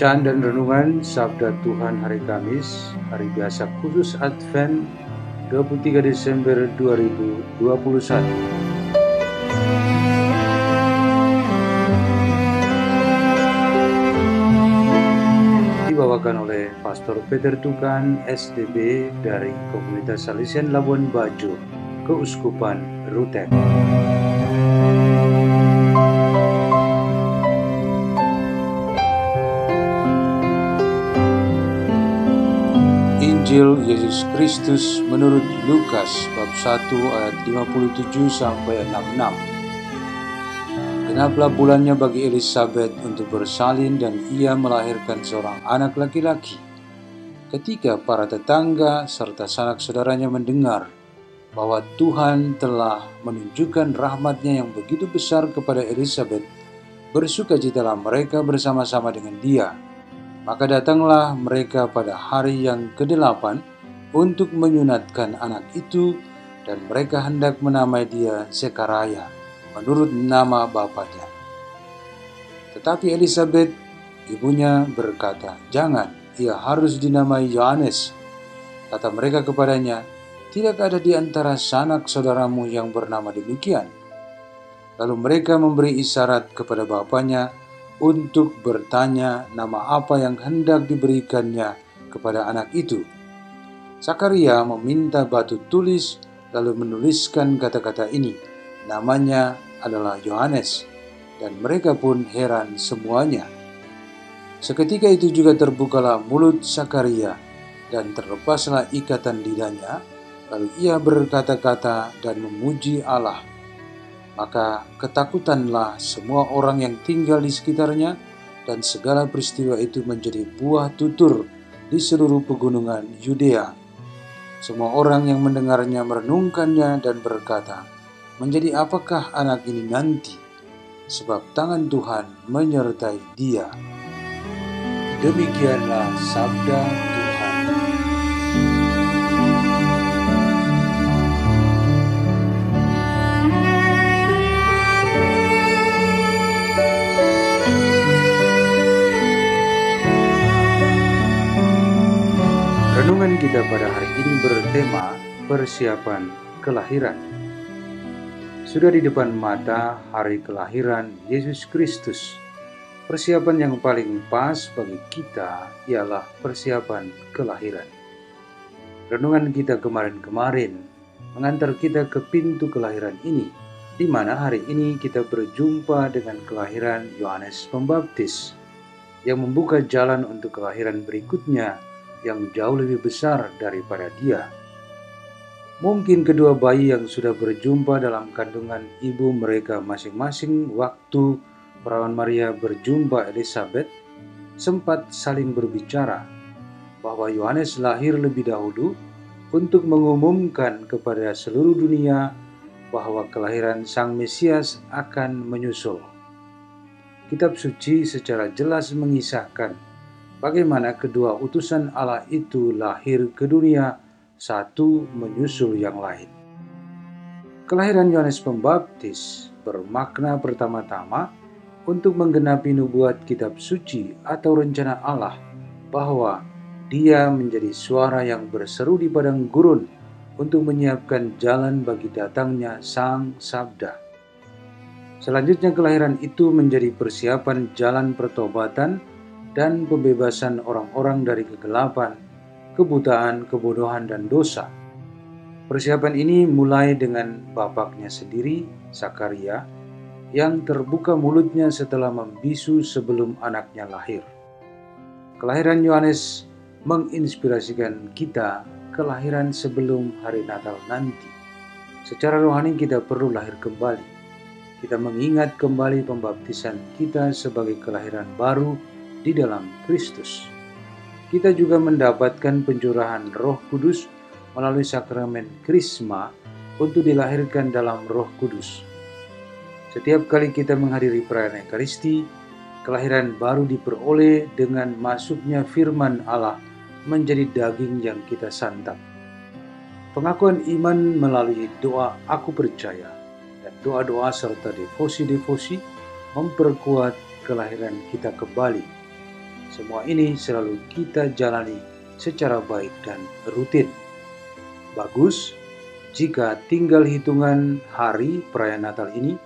Bacaan dan renungan Sabda Tuhan hari Kamis, hari biasa khusus Advent 23 Desember 2021. Dibawakan oleh Pastor Peter Tukan, SDB dari Komunitas Salesian Labuan Bajo, Keuskupan Ruteng. Injil Yesus Kristus menurut Lukas bab 1 ayat 57 sampai 66. Genaplah bulannya bagi Elizabeth untuk bersalin dan ia melahirkan seorang anak laki-laki. Ketika para tetangga serta sanak saudaranya mendengar bahwa Tuhan telah menunjukkan rahmatnya yang begitu besar kepada Elizabeth, bersukacitalah mereka bersama-sama dengan dia. Maka datanglah mereka pada hari yang kedelapan untuk menyunatkan anak itu dan mereka hendak menamai dia Zekaraya menurut nama bapaknya. Tetapi Elizabeth, ibunya berkata, Jangan, ia harus dinamai Yohanes. Kata mereka kepadanya, Tidak ada di antara sanak saudaramu yang bernama demikian. Lalu mereka memberi isyarat kepada bapaknya untuk bertanya nama apa yang hendak diberikannya kepada anak itu. Sakaria meminta batu tulis lalu menuliskan kata-kata ini. Namanya adalah Yohanes, dan mereka pun heran semuanya. Seketika itu juga terbukalah mulut Sakaria, dan terlepaslah ikatan lidahnya, lalu ia berkata-kata dan memuji Allah. Maka ketakutanlah semua orang yang tinggal di sekitarnya, dan segala peristiwa itu menjadi buah tutur di seluruh pegunungan Yudea. Semua orang yang mendengarnya merenungkannya dan berkata, menjadi apakah anak ini nanti, sebab tangan Tuhan menyertai dia. Demikianlah sabda kita pada hari ini bertema persiapan kelahiran. Sudah di depan mata hari kelahiran Yesus Kristus. Persiapan yang paling pas bagi kita ialah persiapan kelahiran. Renungan kita kemarin-kemarin mengantar kita ke pintu kelahiran ini, di mana hari ini kita berjumpa dengan kelahiran Yohanes Pembaptis yang membuka jalan untuk kelahiran berikutnya yang jauh lebih besar daripada dia. Mungkin kedua bayi yang sudah berjumpa dalam kandungan ibu mereka masing-masing waktu perawan Maria berjumpa Elizabeth sempat saling berbicara bahwa Yohanes lahir lebih dahulu untuk mengumumkan kepada seluruh dunia bahwa kelahiran Sang Mesias akan menyusul. Kitab suci secara jelas mengisahkan bagaimana kedua utusan Allah itu lahir ke dunia satu menyusul yang lain. Kelahiran Yohanes Pembaptis bermakna pertama-tama untuk menggenapi nubuat kitab suci atau rencana Allah bahwa dia menjadi suara yang berseru di padang gurun untuk menyiapkan jalan bagi datangnya Sang Sabda. Selanjutnya kelahiran itu menjadi persiapan jalan pertobatan dan pembebasan orang-orang dari kegelapan kebutaan, kebodohan, dan dosa. Persiapan ini mulai dengan bapaknya sendiri, Sakaria, yang terbuka mulutnya setelah membisu sebelum anaknya lahir. Kelahiran Yohanes menginspirasikan kita kelahiran sebelum hari Natal nanti. Secara rohani kita perlu lahir kembali. Kita mengingat kembali pembaptisan kita sebagai kelahiran baru di dalam Kristus. Kita juga mendapatkan pencurahan Roh Kudus melalui sakramen Krisma untuk dilahirkan dalam Roh Kudus. Setiap kali kita menghadiri perayaan Ekaristi, kelahiran baru diperoleh dengan masuknya firman Allah menjadi daging yang kita santap. Pengakuan iman melalui doa aku percaya dan doa-doa serta devosi-devosi memperkuat kelahiran kita kembali. Semua ini selalu kita jalani secara baik dan rutin. Bagus jika tinggal hitungan hari perayaan Natal ini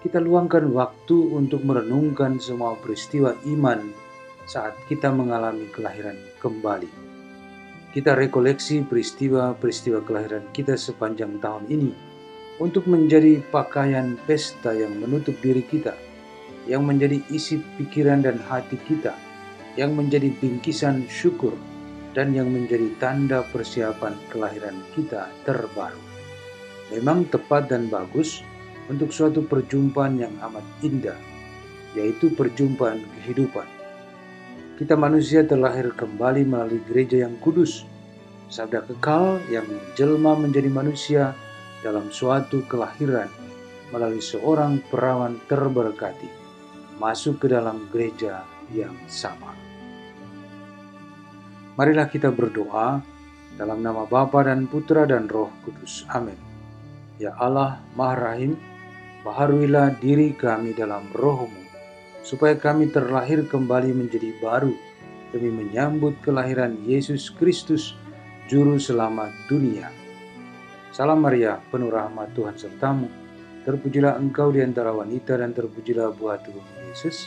kita luangkan waktu untuk merenungkan semua peristiwa iman saat kita mengalami kelahiran kembali. Kita rekoleksi peristiwa-peristiwa kelahiran kita sepanjang tahun ini untuk menjadi pakaian pesta yang menutup diri kita, yang menjadi isi pikiran dan hati kita, yang menjadi bingkisan syukur, dan yang menjadi tanda persiapan kelahiran kita terbaru. Memang tepat dan bagus untuk suatu perjumpaan yang amat indah, yaitu perjumpaan kehidupan. Kita manusia terlahir kembali melalui gereja yang kudus, sabda kekal yang jelma menjadi manusia dalam suatu kelahiran melalui seorang perawan terberkati, masuk ke dalam gereja yang sama. Marilah kita berdoa dalam nama Bapa dan Putra dan Roh Kudus. Amin. Ya Allah, Maha Rahim, baharuilah diri kami dalam rohmu, supaya kami terlahir kembali menjadi baru demi menyambut kelahiran Yesus Kristus, Juru Selamat dunia. Salam Maria, penuh rahmat Tuhan sertamu. Terpujilah engkau di antara wanita dan terpujilah buah tubuh Yesus.